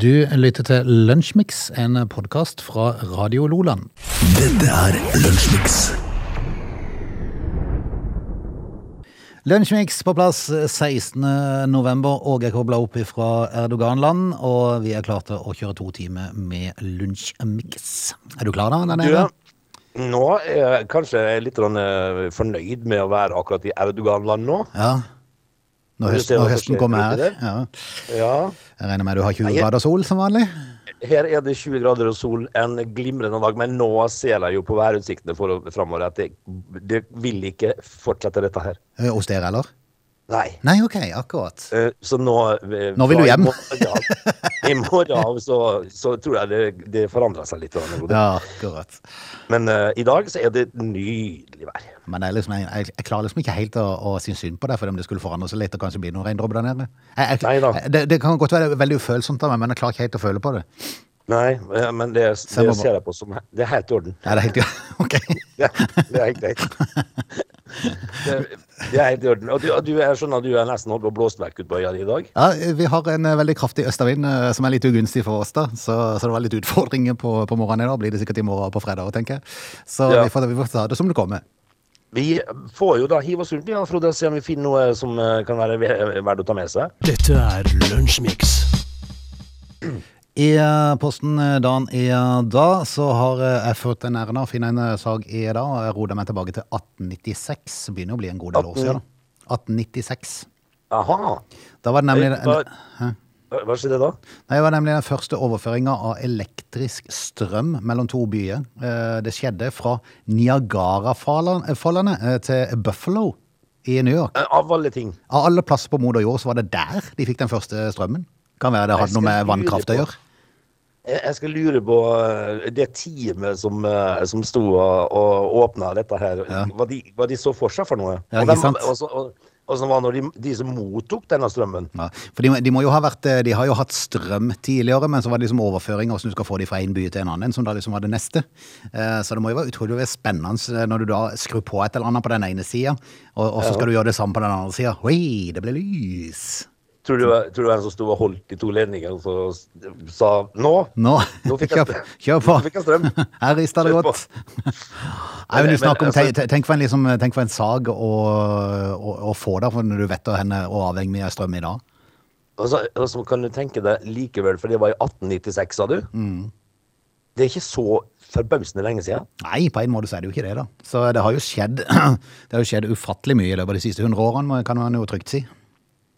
Du lytter til Lunsjmix, en podkast fra Radio Loland. Dette er Lunsjmix. Lunsjmix på plass 16. november. jeg kobla opp fra Erdogan-land, og vi er klare til å kjøre to timer med Lunsjmix. Er du klar da, der Du, nede? nå er jeg kanskje litt eh, fornøyd med å være akkurat i Erdogan-land nå. Ja. Når, Du høst, ser hva når høsten kommer her. Ja. Ja, Jeg regner med du har 20 grader sol som vanlig? Her er det 20 grader og sol en glimrende dag, men nå ser jeg jo på værutsiktene framover at det, det vil ikke fortsette dette her. Eh, Hos dere, eller? Nei. Nei, ok, akkurat. Eh, Så nå eh, Nå vil du hjem. I morgen av så, så tror jeg det, det forandrer seg litt. Ja, akkurat. Men uh, i dag så er det nydelig vær. Men liksom, jeg, jeg klarer liksom ikke helt å, å synes synd på det, for om det skulle forandre seg litt og kanskje bli noen regndråper der nede. Jeg, Nei da. det, det kan godt være veldig ufølsomt av meg, men jeg klarer ikke helt å føle på det. Nei, men det, det ser jeg på som Det er helt i orden. Ja, det er helt i orden. Ok. Ja, det er helt greit. Det, det er helt i orden. Og du, og du jeg skjønner at du er nesten holdt på å blåse vekk ut på øya di i dag? Ja, vi har en eh, veldig kraftig østavind eh, som er litt ugunstig for oss, da. Så, så det var litt utfordringer på, på morgenen i dag. Blir det sikkert i morgen på fredag, tenker jeg. Så Ja. vi, får, vi får ta det som det kommer. Vi får jo da hive oss rundt ja, Frode, og se om vi finner noe som eh, kan være verdt å ta med seg. Dette er Lunsjmix. I eh, posten eh, dagen i eh, dag så har jeg fått en æren av å finne en sak i dag. og Jeg roder meg tilbake til 1896. Det begynner å bli en god del år siden. da. 1896. Aha. Da var det nemlig hva- Hva skjedde da? Det var nemlig den første overføringa av elektrisk strøm mellom to byer. Det skjedde fra Niagarafallene til Buffalo i New York. Av alle ting. Av alle plasser på moder jord så var det der de fikk den første strømmen. Kan være det hadde noe med vannkraft å gjøre. Jeg skal lure på eh, det teamet som, eh, som sto og, og åpna dette her. Ja. Hva, de, hva de så for seg for noe? Ja, ikke sant? og, så- og, og så var når de, de som mottok denne strømmen. Ja, for de, de må jo ha vært eh, De har jo hatt strøm tidligere, men så var det liksom overføring hvordan du skal få de fra en by til en annen, som da liksom var det neste. Eh, Så det må jo være utrolig spennende når du da skrur på et eller annet på den ene sida, og, og så skal du gjøre det samme på den andre sida. Oi, det ble lys! Tror du, tror du en som sto og holdt de to ledningene så sa nå? Nå, Nå fikk jeg kjør, kjør på! Fikk jeg strøm. Her rister det godt. Nei, men du snakker om, altså- tenk, tenk, for en liksom, tenk for en sag å, å, å få der, for når du vet å henne og avhengig av strøm i dag. Og så, og så kan du tenke deg likevel, for det var i 1896, sa du? Mm. Det er ikke så forbausende lenge siden. Nei, på en måte så er det jo ikke det, da. Så det har jo skjedd, det har jo skjedd ufattelig mye i løpet av de siste hundre årene, kan man jo trygt si.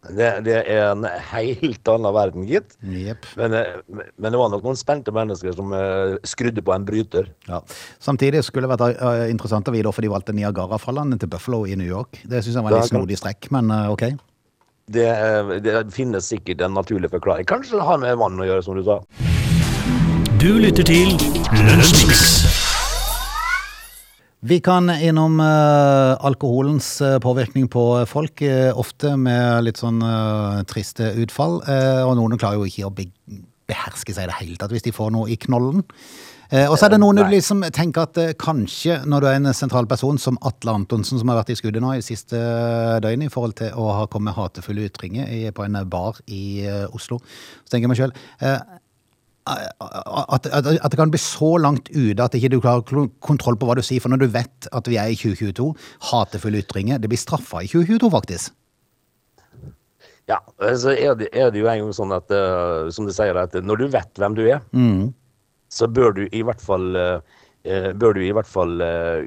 Det, det er en helt annen verden, gitt. Yep. Men, eh, men det var nok noen spente mennesker som eh, skrudde på en bryter. Ja. Samtidig skulle det vært eh, interessant å vite hvorfor de valgte Niagara-fallene til Buffalo i New York. Det syns jeg var en litt snodig strekk, men ok. Det, det finnes sikkert en naturlig forklaring. Kanskje det har med vann å gjøre, som du sa. Du lytter til Lunsjmix. Vi kan innom eh, alkoholens eh, påvirkning på folk, eh, ofte med litt sånn triste utfall. og noen klarer jo ikke å be beherske seg i det hele tatt hvis de får noe i knollen. Og så er det noen du liksom tenker at kanskje når du er en sentral person som Atle Antonsen, som har vært i skuddet nå i siste døgn i forhold til å ha kommet hatefulle ytringer på en bar i Oslo, så tenker jeg meg sjøl at, at, at det kan bli så langt ute at ikke du klarer har kontroll på hva du sier. For når du vet at vi er i 2022, hatefulle ytringer, det blir straffa i 2022, faktisk. Ja, så er det, er det jo en gang sånn at, uh, som du sier, at når du vet hvem du er, så bør du i hvert fall eh, bør du i hvert fall eh,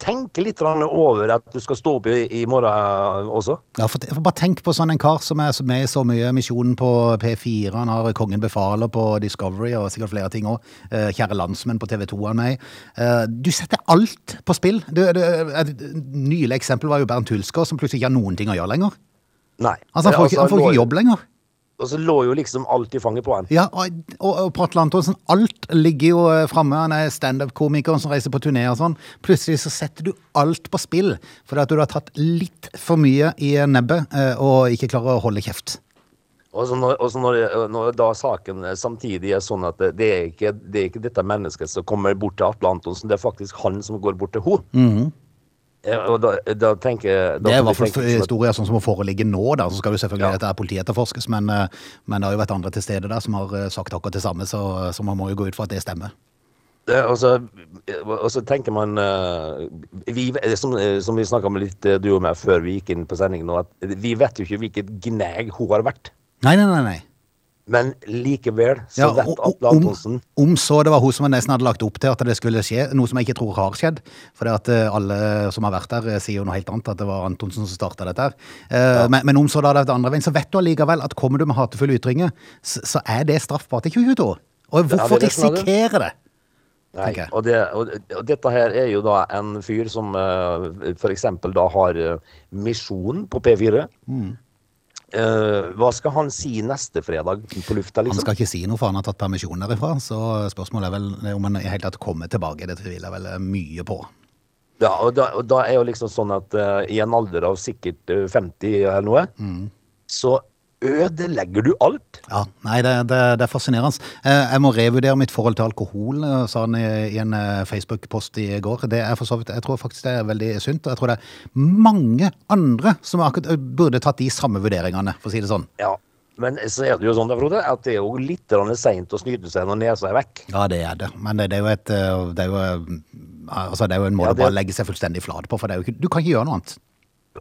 tenke litt over at du skal stå opp i, morgen eh, også. Ja, for, for Bare tenk på sånn en kar som er med i så mye Misjonen på P4. Han har Kongen befaler på Discovery og sikkert flere ting òg. Kjære landsmenn på TV 2 han med. Eh, Du setter alt på spill. Du, du, et nylig eksempel var jo Bernt Hulsker, som plutselig ikke har noen ting å gjøre lenger. Nei. Altså, Han får, ikke, han får ikke jobb lenger. Og så lå jo liksom alt i fanget på han. Ja, og, og, og på Atle Antonsen, alt ligger jo eh, framme. Han er standup-komikeren som reiser på turné og sånn. Plutselig så setter du alt på spill fordi at du har tatt litt for mye i nebbet eh, og ikke klarer å holde kjeft. Og så når, når, når da saken samtidig er sånn at det, er ikke, det er ikke dette mennesket som kommer bort til Atle Antonsen, det er faktisk han som går bort til henne. Ja, og da, da tenker jeg da Det er i hvert fall historier sånn som må foreligge nå, da. Så skal jo selvfølgelig Ja. dette er politietterforskes, men, eh, men det har jo vært andre til stede der som har eh, sagt akkurat det samme, så, så man må jo gå ut fra at det stemmer. Det, og, så, og så tenker man eh, vi, som, som vi snakka med litt du og meg før vi gikk inn på sending nå, at vi vet jo ikke hvilket gnag hun har vært. Nei, nei, nei. nei. Men likevel så Ja, vet Atle Antonsen om så det var hun som nesten hadde lagt opp til at det skulle skje, noe som jeg ikke tror har skjedd. For eh, alle som har vært der, eh, sier jo noe helt annet, at det var Antonsen som starta dette her. Ja. men, men om så det hadde andre veien, så vet du allikevel at kommer du med hatefulle ytringer, så, så er det straffbart i 2022. Og hvorfor er er risikere det? Nei, og, det, og, og dette her er jo da en fyr som uh, f.eks. da har eh, misjon på P4. Mm. Eh, hva skal han si neste fredag på lufta, Liksom? Han skal ikke si noe, for han har tatt permisjon derifra. Så spørsmålet er vel om han i hele tatt kommer tilbake. Det tviler jeg vel eh, mye på. Ja, og da, og da er jo liksom sånn at uh, i en alder av sikkert eh, 50 eller noe, Mm. så ødelegger du alt. Ja, nei, det, det, det er fascinerende. Eh, Jeg må revurdere mitt forhold til alkohol, eh, sa han i, i en eh, Facebook-post i går. Det er for så vidt, Jeg tror faktisk det er veldig sunt. Og jeg tror det er mange andre som akkurat burde tatt de samme vurderingene, for å si det sånn. Ja, men så er det jo sånn, da, Frode, at det er jo litt seint å snyte seg når nesa er vekk. Ja, det er det. Men det, det er jo et det er jo, altså, det er jo en måte Ja, å bare legge seg fullstendig flat på, for det er jo ikke, du kan ikke gjøre noe annet.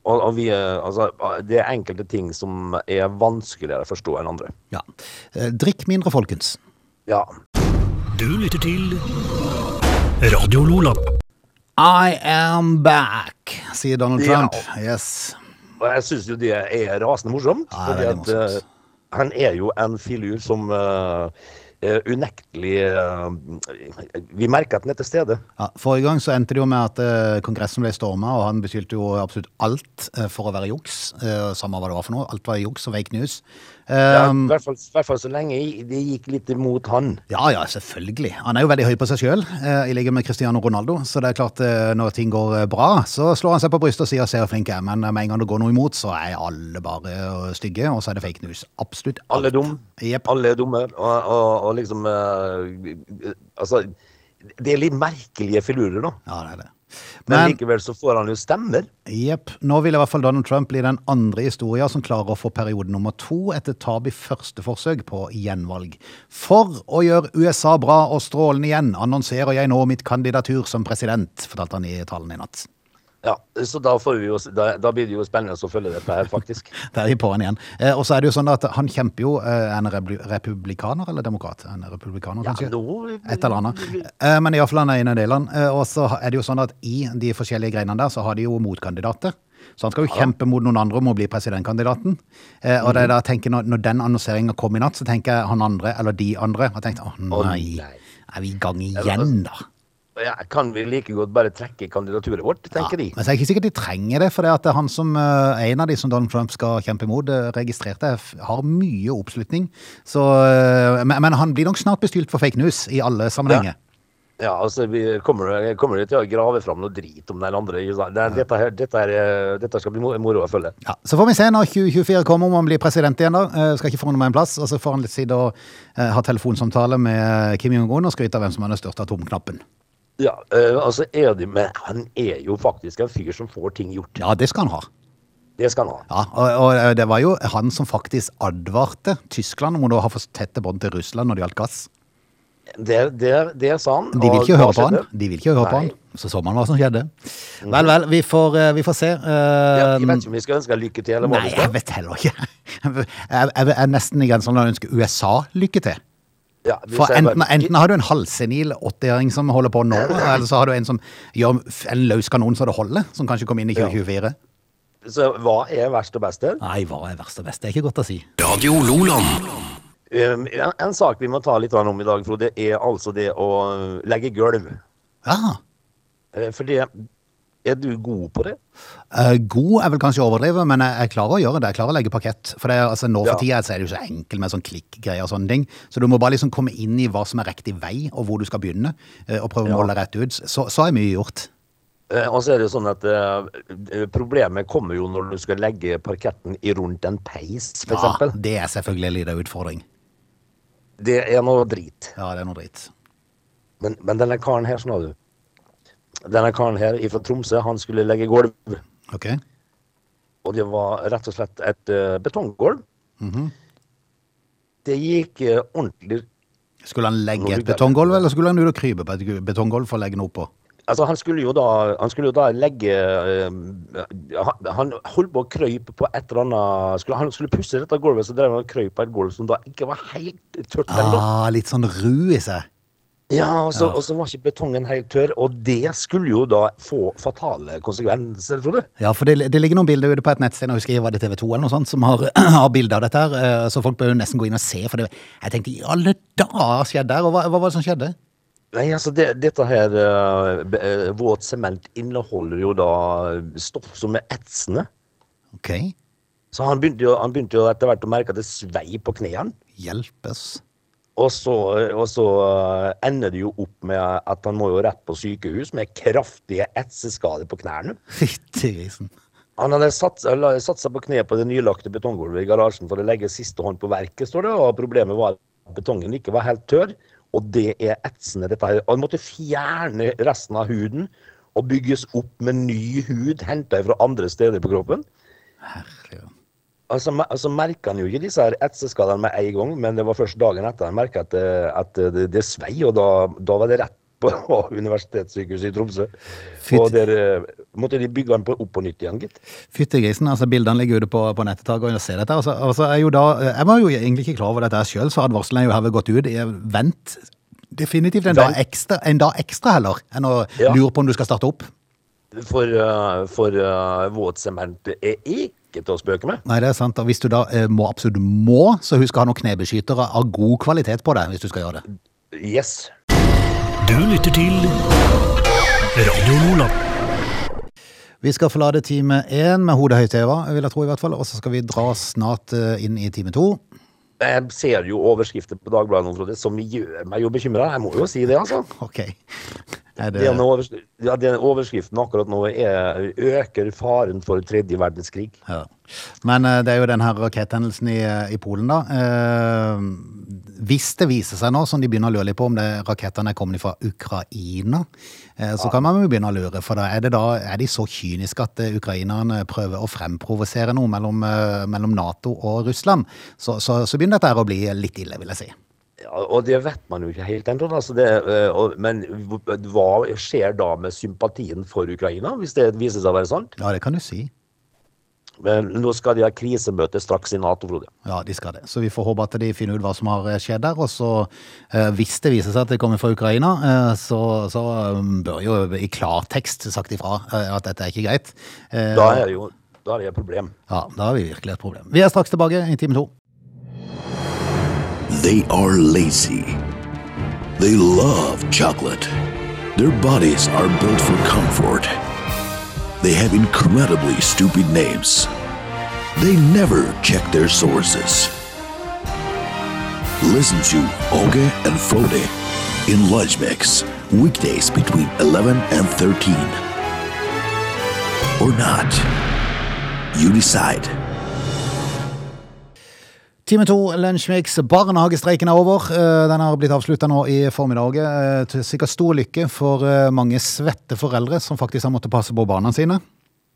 Og, og vi, er- altså, det er enkelte ting som er vanskeligere å forstå enn andre. Ja. Eh, Drikk mindre, folkens. Ja, Du lytter til Radio Lola. I am back, sier Donald Ja. Trump. Yes. og jeg syns jo det er rasende morsomt. Ja, det er fordi at morsomt. eh, han er jo en filur som eh, eh, unektelig eh, Vi merker at den er til stede. Ja, Forrige gang så endte det jo med at eh, Kongressen ble storma, og han beskyldte jo absolutt alt eh, for å være juks. Eh, samme hva det var for noe. Alt var juks og fake news. Ja, Um, I hvert fall, i hvert fall så lenge det gikk litt imot han. ja, ja, selvfølgelig. Han er jo veldig høy på seg sjøl, i likhet med Cristiano Ronaldo. Så det er klart, eh, når ting går eh, bra, så slår han seg på brystet og sier 'se hvor flink jeg er', men eh, med en gang det går noe imot, så er alle bare eh, stygge, og så er det fake news. Absolutt alt. Alle er dum. Yep. Alle er dumme. Og, og, og liksom uh, Altså, det er litt merkelige filurer, da. Ja, det er det. Men, Men likevel så får han jo stemmer. Jepp. Nå vil i hvert fall Donald Trump bli den andre historien som klarer å få periode nummer to etter tap i første forsøk på gjenvalg. For å gjøre USA bra og strålende igjen, annonserer jeg nå mitt kandidatur som president, fortalte han i talen i natt. Ja, så da, får vi jo, da, da blir det jo spennende å følge dette her, faktisk. Der er de han igjen. Eh, og så er det jo sånn at han kjemper jo eh, en republikaner eller demokrat? En republikaner, Ja, kanskje? nå Et eller annet. Eh, Men iallfall han er en av delene. Eh, Og så er det jo sånn at i de forskjellige greinene der, så har de jo motkandidater. Så han skal jo kjempe mot noen andre om å bli presidentkandidaten. Eh, og det er da jeg tenker, når, når den annonseringa kom i natt, så tenker jeg han andre, eller de andre, har tenkt å nei, nei. er vi i gang igjen, da? Ja, kan vi like godt bare trekke kandidaturet vårt, tenker de. Men så er det ikke sikkert de trenger det, for det at er han som eh, en av de som Donald Trump skal kjempe imot, eh, registrerte, har mye oppslutning. Så, eh, men, men han blir nok snart bestilt for fake news i alle sammenhenger. Ja, altså, vi kommer, kommer de til å grave fram noe drit om den andre. Det, dette, her, dette, her, dette skal bli moro å følge. Ja, Så får vi se når 2024 kommer om han blir president igjen. da. Skal ikke forundre meg en plass. Og så får han litt tid eh, ha telefonsamtale med Kim Jong-un og skryte av hvem som har den største atomknappen. Ja, eh, altså det, Men han er jo faktisk en fyr som får ting gjort. Ja, det skal han ha. Det skal han ha. Ja, og, og eh, det var jo han som faktisk advarte Tyskland om å ha for tette bånd til Russland når det gjaldt gass. Det, det, det sa han. De vil ikke høre på han. De vil ikke høre på han. Så så man hva som skjedde. Vel, vel, vi får, eh, vi får se. Ja, jeg vet ikke om vi skal ønske lykke til, eller Nei, jeg vet heller ikke. Jeg, jeg er nesten i grensen til å ønske USA lykke til. Ja, For enten, enten har du en halvsenil 80-åring som holder på nå, eller så har du en som gjør en løs kanon så det holder, som kanskje kommer inn i 2024. Så hva er verst og best? Nei, hva er verst og best? Det er ikke godt å si. Radio Loland. Um, en, en sak vi må ta litt om i dag, Frode, er altså det å legge gulv. Ja, Eh, For det Er du god på det? eh, God er vel kanskje å overdrive, men jeg, jeg klarer å gjøre det. Jeg klarer å legge parkett. For det, altså, nå for Ja. tida er det jo så enkelt med sånn klikkgreier og sånne ting. Så du må bare liksom komme inn i hva som er riktig vei, og hvor du skal begynne, eh, og prøve å måle rett ut. Så, så er mye gjort. Eh, Og så er det jo sånn at Problemet kommer jo når du skal legge parketten i rundt en peis, for Ja, eksempel. det er selvfølgelig en liten utfordring. Det er noe drit. Ja, det er noe drit. Men, men denne karen her, sånn har du. Denne karen her fra Tromsø, han skulle legge gulv. Ok. Og det var rett og slett et uh, betonggulv. Mhm. Det gikk uh, ordentlig Skulle han legge et betonggulv, eller skulle han ut og krype på et betonggulv for å legge noe på? Altså, han skulle jo da, han skulle jo da legge uh, han, han holdt på å krøype på et eller annet skulle, Han skulle pusse dette gulvet, så drev han og krøyp på et gulv som da ikke var helt tørt. Ah, litt sånn ru i seg. Ja, og så, Ja. var ikke betongen helt tørr, og det skulle jo da få fatale konsekvenser, Frode. Ja, for det, det ligger noen bilder ute på et nettsted, jeg husker jeg var det TV 2 eller noe sånt, som har, har bilder av dette her, eh, så folk bør jo nesten gå inn og se, for det, jeg tenkte, i alle dager skjedde der, og hva, hva var det som skjedde? Nei, altså det, dette her uh, Våt sement inneholder jo da stoff som er etsende. Ok, Så han begynte jo, han begynte jo etter hvert å merke at det svei på knærne. hjelpes. Og så, og så eh, ender det jo opp med at han må jo rett på sykehus med kraftige etseskader på knærne. Han hadde la- satsa på kne på det nylagte betonggulvet i garasjen for å legge siste hånd på verket, står det. Og problemet var at betongen ikke var helt tørr, og det er etsende, dette her. Han måtte fjerne resten av huden og bygges opp med ny hud henta fra andre steder på kroppen. Herregud. Altså, altså merka han jo ikke disse her etseskadene med en gang, men det var først dagen etter han merka at, det- at det, det svei, og da, da var det rett på Universitetssykehuset i Tromsø. Fytti- Og der eh, måtte de bygge den på, opp på nytt igjen, gitt. Fyttegrisen, altså bildene ligger ute på, på nettet, og ser dette. Altså, altså, jeg, da, jeg var jo egentlig ikke klar over dette sjøl, så advarselen er jo herved gått ut. Jeg vent definitivt en dag ekstra, en dag ekstra heller, enn å Ja. lure på om du skal starte opp. For, uh, for uh, våt sement er ikke til å spøke med. Nei, det er sant. Og hvis du da eh, må absolutt må, så husk å ha noen knebeskyttere av god kvalitet på deg, hvis du skal gjøre det. Yes. Du lytter til Radio Nordland. Vi skal forlate time én med hodet høyt heva, vil jeg tro i hvert fall, og så skal vi dra snart eh, inn i time to. Jeg ser jo overskrifter på Dagbladet som gjør meg jo bekymra. Jeg må jo si det, altså. Ok. Det, Den, overs ja, den overskriften akkurat nå er 'øker faren for tredje verdenskrig'. ja. Men eh, det er jo den her raketthendelsen i, i Polen, da. Eh, hvis det viser seg nå, som de begynner å lure litt på, om det rakettene er kommet fra Ukraina, eh, så kan man jo begynne å lure. For da er, det da, er de så kyniske at eh, ukrainerne prøver å fremprovosere noe mellom, eh, mellom Nato og Russland. Så, så, så begynner dette å bli litt ille, vil jeg si. Og det vet man jo ikke helt ennå. Altså men hva skjer da med sympatien for Ukraina, hvis det viser seg å være sant? Ja, det kan du si. Men nå skal de ha krisemøte straks i Nato, Frode. Ja, de skal det. Så vi får håpe at de finner ut hva som har eh, skjedd der. Og så, eh, hvis det viser seg at det kommer fra Ukraina, så, så um, bør jo i klartekst sagt ifra at dette er ikke greit. Da er det jo da er det et problem. Ja, da har vi virkelig et problem. Vi er straks tilbake i time to. They are lazy. They love chocolate. Their bodies are built for comfort. They have incredibly stupid names. They never check their sources. Listen to Oge and Frode in Lunch Mix, weekdays between 11 and 13. Or not. You decide. Time to, Lunsjmix. Barnehagestreiken er over. Eh, Den har blitt avslutta nå i formiddag. eh, Til sikkert stor lykke for eh, mange svette foreldre som faktisk har måttet passe på barna sine.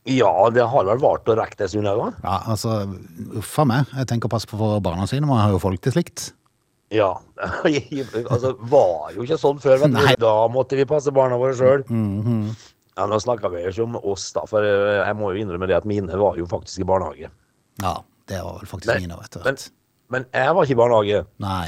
Ja, det har vel vart å rekke det stund òg. Ja, altså, uff a meg. Jeg tenker å passe på for barna sine. Man har jo folk til slikt. Ja. altså, var jo ikke sånn før. Vet du. Da måtte vi passe barna våre sjøl. ja, nå snakker vi jo ikke om oss, da, for jeg må jo innrømme det at mine var jo faktisk i barnehage. Ja, det var vel faktisk men, mine du, Men. Men jeg var ikke i barnehage. Nei,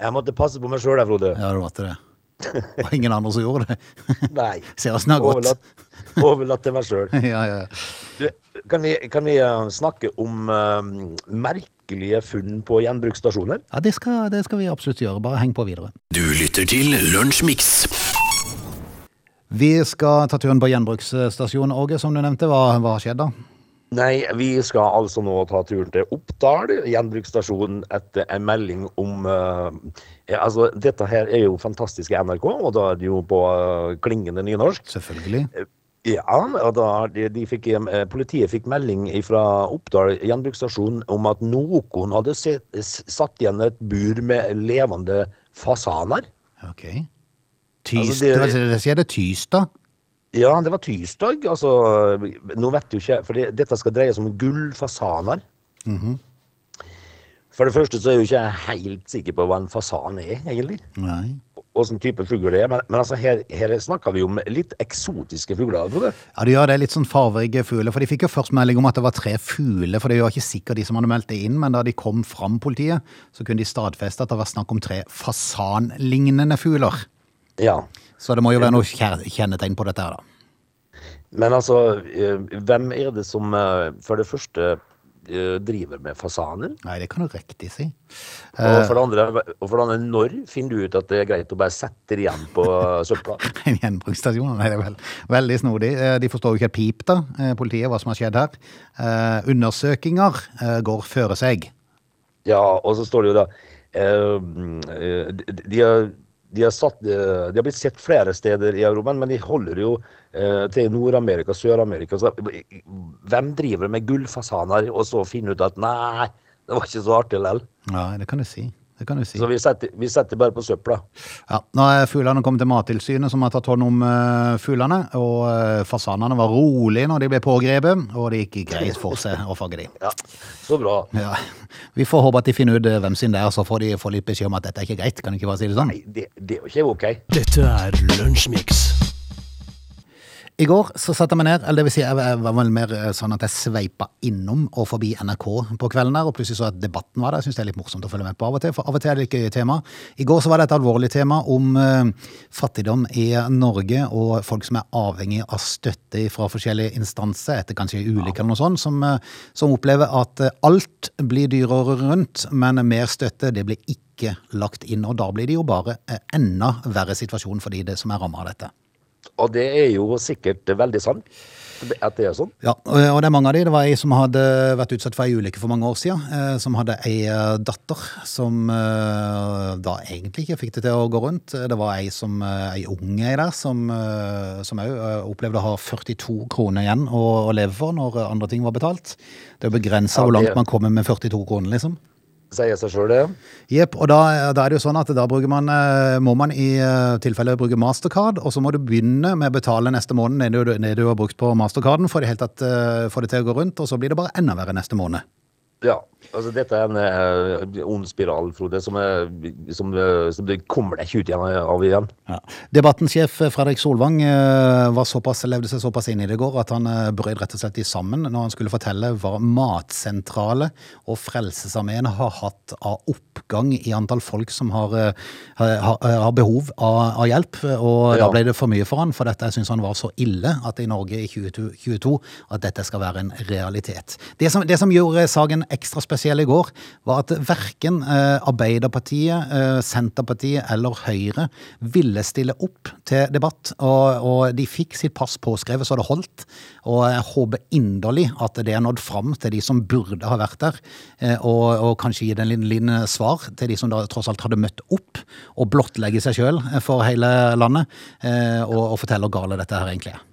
Jeg måtte passe på meg sjøl, Frode. ja, du måtte det. Det var ingen andre som gjorde det. Nei. Ser åssen det har gått. Overlatt, overlatt til meg sjøl. Ja, ja. Kan vi, kan vi eh, snakke om uh, merkelige funn på gjenbruksstasjoner? ja det, skal, det skal vi absolutt gjøre. Bare heng på videre. Du lytter til Lunsjmix. Vi skal ta turen på gjenbruksstasjonen, Åge, som du nevnte. Hva, hva har skjedd da? Nei, vi skal altså nå ta turen til Oppdal gjenbruksstasjon etter en melding om uh, ja, Altså, dette her er jo fantastiske NRK, og da er det jo på uh, klingende nynorsk. Selvfølgelig. Ja, og da de, de fikk, eh, Politiet fikk melding fra Oppdal gjenbruksstasjon om at noen hadde set, satt igjen et bur med levende fasaner. Ok. Tyst, Altså, det- det, det, det det Tystad. Ja, det var tirsdag. Altså, nå vet du ikke For det, dette skal dreie seg om gullfasaner. For det første så er jeg jo ikke helt sikker på hva en fasan er, egentlig. Nei. Åssen type fugl det er. Men, men altså, her, her snakker vi om litt eksotiske fugler. Frode. Ja, de gjør det litt sånn farverige fugler, for de fikk jo først melding om at det var tre fugler, for det var ikke sikkert de som hadde meldt det inn, men da de kom fram politiet, så kunne de stadfeste at det var snakk om tre fasanlignende fugler. Ja. Så det må jo være noe kjennetegn på dette her da. Men altså, eh, hvem er det som eh, for det første eh, driver med fasaner? Nei, det kan du riktig si. Og for, andre, og for det andre, når finner du ut at det er greit å bare sette det igjen på søpla? En gjenbruksstasjon, nei, det er vel, veldig snodig. De forstår jo ikke et pip da, politiet, hva som har skjedd her. Undersøkinger går føre seg. Ja, og så står det jo da de, de, har, de, har satt, eh, de har blitt sett flere steder i Europa, men de holder jo eh, til Nord-Amerika, Sør-Amerika. Hvem driver med gullfasaner og så finner ut at nei, det var ikke så artig likevel? Ja, det kan du si. Det kan du si. Så vi setter, vi setter bare på søpla. Ja, nå er fuglene kommet til Mattilsynet som har tatt hånd om uh, fuglene, og uh, fasanene var rolige når de ble pågrepet, og det gikk greit for seg å fange dem. Ja, så bra. Ja. Vi får håpe at de finner ut eh, hvem sin det er, så får de få litt beskjed om at dette er ikke greit. Kan du ikke bare si det sånn? Nei, det, det er jo ikke ok. Dette er Lunsjmix. I går så satte jeg meg ned, eller det vil si, jeg var vel mer eh, sånn at jeg sveipa innom og forbi NRK på kvelden der, og plutselig så at debatten var der. Jeg synes det er litt morsomt å følge med på av og til, for av og til er det ikke tema. I går så var det et alvorlig tema om eh, fattigdom i Norge, og folk som er avhengig av støtte fra forskjellige instanser, etter kanskje ulykker eller noe sånt, som, eh, som opplever at alt blir dyrere rundt, men mer støtte, det blir ikke lagt inn, og da blir det jo bare enda verre situasjon for de som er rammet av dette. Og det er jo sikkert veldig sant at det er sånn. Ja, og det er mange av de. Det var ei som hadde vært utsatt for ei ulykke for mange år siden, eh, som hadde ei eh, datter som eh, da egentlig ikke fikk det til å gå rundt. Det var ei som, ei unge ei der som, som òg opplevde å ha 42 kroner igjen å, å leve for når andre ting var betalt. Det er jo begrensa Ja, hvor langt man kommer med 42 kroner, liksom. Sier seg sjøl, det. Jepp, og da, da er det jo sånn at da man, eh, må man i eh, tilfelle bruke mastercard, og så må du begynne med å betale neste måned det du, det du har brukt på mastercarden for det helt tatt eh, det til å gå rundt, og så blir det bare enda verre neste måned. Ja. Altså, dette er en uh, ond spiral, Frode, som, er, som, uh, som det kommer deg ikke ut igjen av igjen. Ja. Debattensjef Fredrik Solvang uh, såpass, levde seg såpass inn i det i går at han uh, brød rett og slett i sammen når han skulle fortelle hva Matsentrale og Frelsesarmeen har hatt av oppgang i antall folk som har, eh, har, har behov av, av hjelp. Og da ble det for mye for han, for dette syns han var så ille at i Norge i 2022 at dette skal være en realitet. Det som, det som gjorde saken ekstra spesiell i går, var at verken eh, Arbeiderpartiet, eh, Senterpartiet eller Høyre ville stille opp til debatt, og, og de fikk sitt pass påskrevet så det holdt. Og jeg håper inderlig at det er nådd fram til de som burde ha vært der, eh, og, og kanskje gi den lille, lille svar til de som da tross alt hadde møtt opp og blottlegge seg sjøl for hele landet, og, og fortelle hvor gale dette her egentlig er.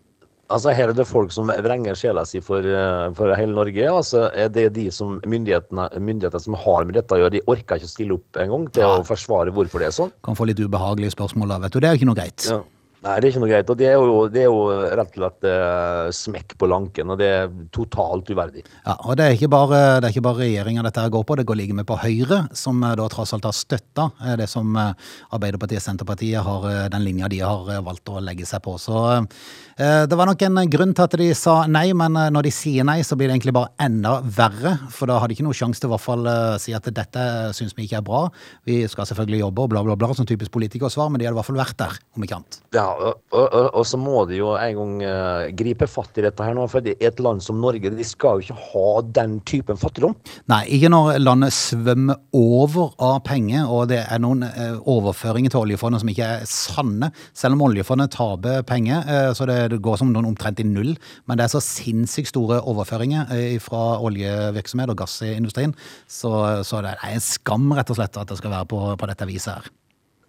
Altså, her er det folk som vrenger sjela si for, eh, for hele Norge. Altså, er det de som myndighetene, myndighetene, som har med dette å gjøre, de orker ikke å stille opp engang til å forsvare hvorfor det er sånn. Kan få litt ubehagelige spørsmål da, vet du. Det er jo ikke noe greit. Ja. Nei, det er ikke noe greit. Og det er jo, det er jo rett og slett eh, smekk på lanken, og det er totalt uverdig. Ja, og det er ikke bare, det er ikke bare regjeringa dette her går på, det går like med på Høyre, som eh, da tross alt har støtta eh, det som eh, Arbeiderpartiet og Senterpartiet har, den linja de har valgt å legge seg på. Så eh, det var nok en grunn til at de sa nei, men når de sier nei, så blir det egentlig bare enda verre. For da har de ikke noe sjanse til i hvert fall si at dette syns vi ikke er bra. Vi skal selvfølgelig jobbe og bla, bla, bla, som typisk politikersvar, men de hadde i hvert fall vært der, om ikke annet. Ja, og, og, og- så må de jo en gang uh, gripe fatt i dette her nå, for det er et land som Norge de skal jo ikke ha den typen fattigdom. Nei, ikke når landet svømmer over av penger, og det er noen uh, overføringer til oljefondet som ikke er sanne. Selv om oljefondet taper penger, uh, så det, det går som noen omtrent i null. Men det er så sinnssykt store overføringer eh, fra oljevirksomhet og gassindustrien, så, så det er en skam rett og slett at det skal være på, på dette viset her.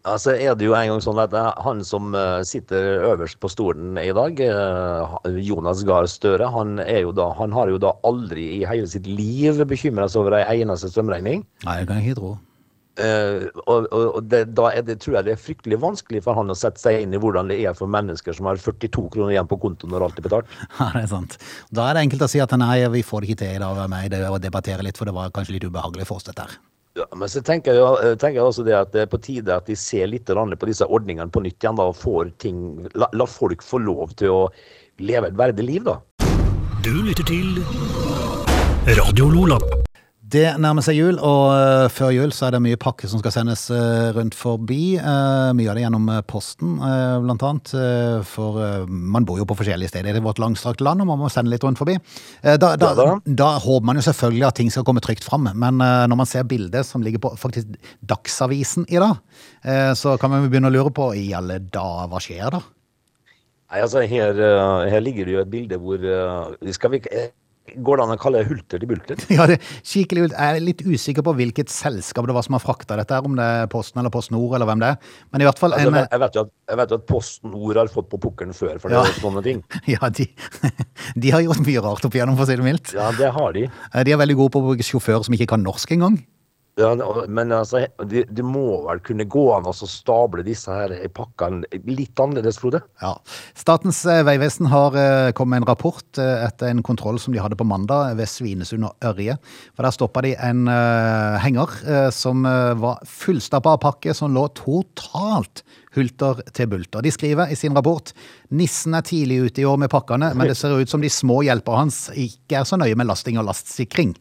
Altså er det jo en gang sånn at han som eh, sitter øverst på stolen i dag, eh, Jonas Gahr Støre, han, er jo da, han har jo da aldri i hele sitt liv bekymra seg over ei eneste strømregning. Nei, det kan jeg ikke tro. Uh, og og, det, da det, tror jeg det er fryktelig vanskelig for han å sette seg inn i hvordan det er for mennesker som har 42 kroner igjen på kontoen når alt er betalt. Ja, det er sant. Da er det enkelt å si at nei, vi får det ikke til i dag med det å debattere litt, for det var kanskje litt ubehagelig for oss dette her. Ja, men så tenker jeg, jo- tenker jeg også det at det er på tide at de ser litt på disse ordningene på nytt igjen da, og får ting, la, la folk få lov til å leve et verdig liv, da. Du lytter til Radio Lola. Det nærmer seg jul, og eh, før jul så er det mye pakke som skal sendes eh, rundt forbi. Eh, mye av det gjennom posten, blant annet. for man bor jo på forskjellige steder i vårt langstrakte land, og man må sende litt rundt forbi. Da, da, da. da håper man jo selvfølgelig at ting skal komme trygt fram, men når man ser bildet som ligger på faktisk Dagsavisen i dag, så kan man jo begynne å lure på i alle dager, hva skjer da? Nei, altså her, her ligger det jo et bilde hvor skal vi, Går det an å kalle det hulter til bulter? Ja, det skikkelig hulter. Jeg er litt usikker på hvilket selskap det var som har frakta dette, om det er Posten eller Post Nord eller hvem det er. Men i hvert fall Altså, jeg, vet jo at, jeg vet jo at Posten Nord har fått på pukkelen før for Ja. er sånne ting. Ja, de, de har gjort mye rart opp igjennom, for å si det mildt. Ja, det har de. Eh, De er veldig gode på å bruke sjåfører som ikke kan norsk engang. Ja, men altså, det, det må vel kunne gå an å stable disse her i pakkene litt annerledes, Frode? Ja. Statens eh, vegvesen har eh, kommet med en rapport eh, etter en kontroll som de hadde på mandag ved Svinesund og Ørje. For der stoppa de en uh, henger uh, som var fullstappa av pakke som lå totalt hulter til bulter. De skriver i sin rapport nissen er tidlig ute i år med pakkene, men det ser ut som de små hjelperne hans ikke er så nøye med lasting og lastsikring.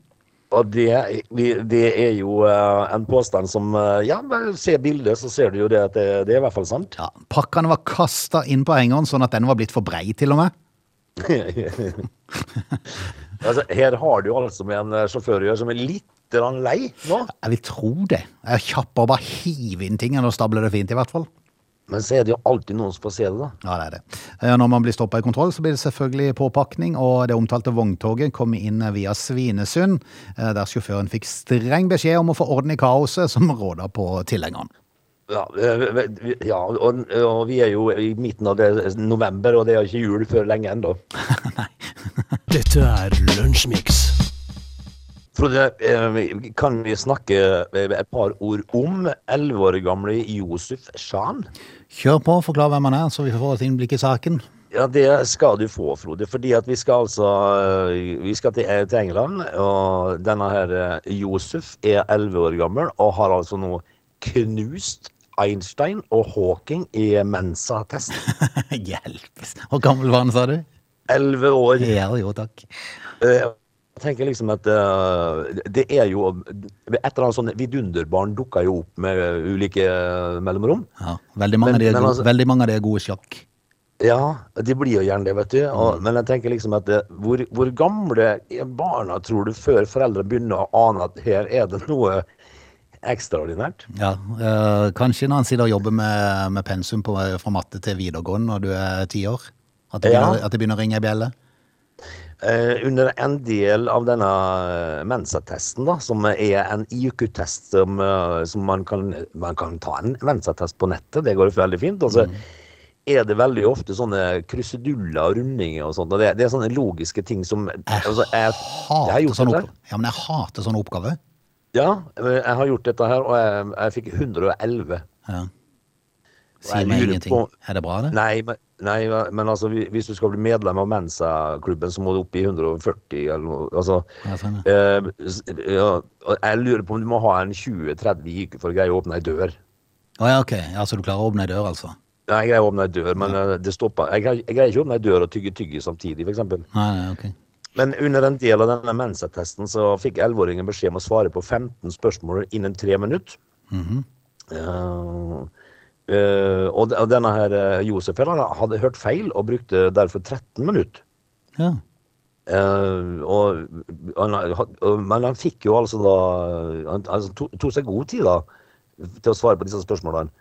Og det, det er jo eh, en påstand som eh, Ja, se bildet, så ser du jo det at det, det er i hvert fall sant. Ja, pakkene var kasta inn på hengeren sånn at den var blitt for brei til og med. altså, her har du altså med en eh, sjåfør å gjøre som er litt lei nå. Jeg vil tro det. Jeg er kjappere å bare hive inn ting enn å stable det fint, i hvert fall. Men så er det jo alltid noen som får se det, da. Ja, det er det. Eh, Når man blir stoppa i kontroll, så blir det selvfølgelig påpakning, og det omtalte vogntoget kom inn via Svinesund, eh, der sjåføren fikk streng beskjed om å få orden i kaoset som råda på tilhengeren. Ja, eh, ja og, og vi er jo i midten av det, november, og det er ikke jul før lenge ennå. Dette er Lunsjmix. Frode, eh, kan vi snakke eh, et par ord om elleve år gamle Josef Shan? Kjør på, forklar hvem han er, så vi får et innblikk i saken. Ja, det skal du få, Frode. Fordi at vi skal altså eh, Vi skal til, til England, og denne her Josef er elleve år gammel og har altså nå knust Einstein og Hawking i Mensa-test. Hjelpes. Hvor gammel var han, sa du? Elleve år. Ja, jo, takk. Eh, Jeg tenker liksom at uh, det er jo Et eller annet sånn vidunderbarn dukker jo opp med ulike eh, mellomrom. Ja, veldig mange, Men- av de gode, altså- veldig mange av de er gode i sjakk. Ja, de blir jo gjerne det, vet du. Og, men jeg tenker liksom at det, hvor, hvor gamle er barna, tror du, før foreldre begynner å ane at her er det noe ekstraordinært? Ja, øh, kanskje når han sitter og jobber med, med pensum på, fra matte til videregående når du er ti år. At det, Ja. begynner, at det begynner å ringe ei bjelle. Eh, under en del av denne eh, Mensa-testen, da, som er en IQ-test som, eh, som man, kan, man kan ta en Mensa-test på nettet, det går jo veldig fint. altså mm. er det veldig ofte sånne kruseduller og rundinger og sånt. Og det, det er sånne logiske ting som altså, jeg, jeg Hater jeg, oppgaver. Ja, men jeg hater sånne oppgaver. Ja, jeg har gjort dette her, og jeg, jeg fikk 111. Ja. Sier meg ingenting. på- Er det bra, det? Nei, men, nei, men altså, hvis du skal bli medlem av Mensa-klubben, så må du opp i 140 eller noe. Altså, Ja, sånn, eh, ja, og jeg lurer på om du må ha en 20-30 IQ for å greie å åpne ei dør. Å ja, ok. Ja, Så du klarer å åpne ei dør, altså? Nei, jeg greier å åpne ei dør, men ja. det stopper. Jeg, greier- jeg greier ikke å åpne ei dør og tygge tygge samtidig, f.eks. Nei, nei, ok. Men under en del av denne Mensa-testen så fikk 11-åringen beskjed om å svare på 15 spørsmål innen tre minutter. Mm -hmm. og, de- og denne her eh, Josef han hadde hørt feil og brukte derfor 13 minutter. Ja. Uh, og, han, men han fikk jo altså da Han altså, to- seg god tid da til å svare på disse spørsmålene.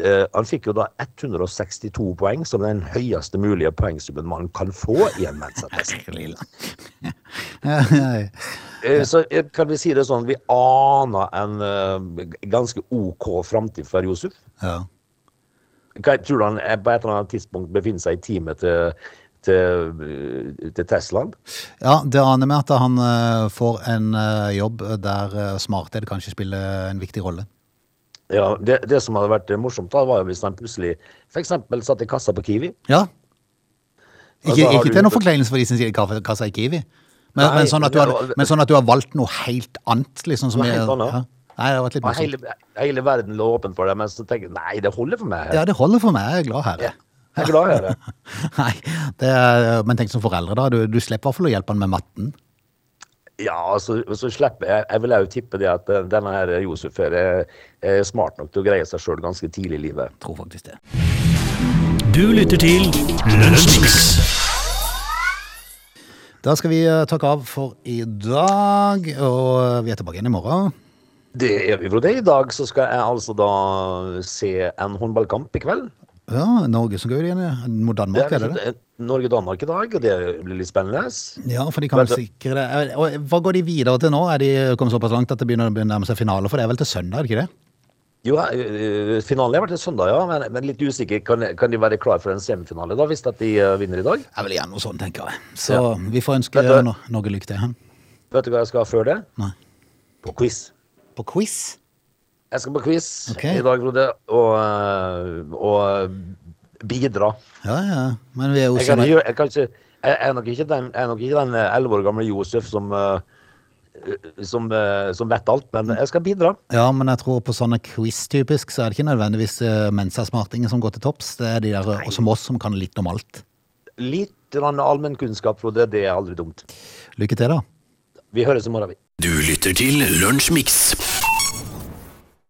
Eh, han fikk jo da 162 poeng, som den høyeste mulige poengsummen man kan få i en mensattest. uh, Så kan vi si det sånn, vi aner en ganske OK framtid for Josef. ja. Tror du han på et eller annet tidspunkt befinner seg i teamet til, til, til Teslaen? ja, det aner med at han eh, får en eh, jobb der eh, smarthet kanskje spiller en viktig rolle. Ja, det, det som hadde vært morsomt, da, var jo hvis han plutselig f.eks. satt i kassa på Kiwi. Ja. Ikke, altså, ikke til noen forkleinelse for de som sier kassa i Kiwi. Men, Nei, men, sånn du har, men sånn at du har valgt noe helt annet, liksom. Som helt annet. ja. Nei, det har vært litt Og hele, hele verden lå åpen for det, men så tenker jeg nei, det holder for meg. Ja, det holder for meg. Jeg er glad herre. Jeg er glad i det. Nei, det er, men tenk som foreldre, da. Du, du slipper i hvert fall å hjelpe han med matten. Ja, altså, så slipper jeg Jeg vil jo tippe det at eh, denne her Josef her er, er smart nok til å greie seg sjøl ganske tidlig i livet. Tror faktisk det. Du lytter til Lønnsmix. Da skal vi eh, takke av for i dag, og vi er tilbake igjen i morgen. Det er vi, Frode. I dag så skal jeg altså da se en håndballkamp i kveld. Ja, Norge som går igjen mot Danmark, er det det? Norge-Danmark i dag, og det blir litt spennende. Ja, for de kan vel sikre det. Og hva går de videre til nå? Er de kommet såpass langt at det begynner å nærme seg finale? For det er vel til søndag, er det ikke det? Jo, eh, finalen har vært til søndag, ja, men, men litt usikker. Kan, kan de være klar for en semifinale da, hvis de eh, vinner i dag? Er vel igjen noe sånt, tenker jeg. Så vi får ønske Norge lykke til. Vet du hva jeg skal ha før det? Nei. På quiz. På quiz? Jeg skal på quiz okay. i dag, Frode, og, eh, og bidra. Ja, ja. Men vi er jo Jeg, kan, jeg, kan ikke, jeg er nok ikke den jeg er nok ikke den elleve år gamle Josef som, eh, som, eh, som vet alt, men jeg skal bidra. Ja, men jeg tror på sånne quiz-typisk, så er det ikke nødvendigvis uh, Mensa-smartinger som går til topps. Det er de der eh, som oss som kan litt om alt. Litt allmennkunnskap, Frode, det er aldri dumt. Lykke til, da. Vi høres i morgen, vi. Du lytter til Lunsjmix.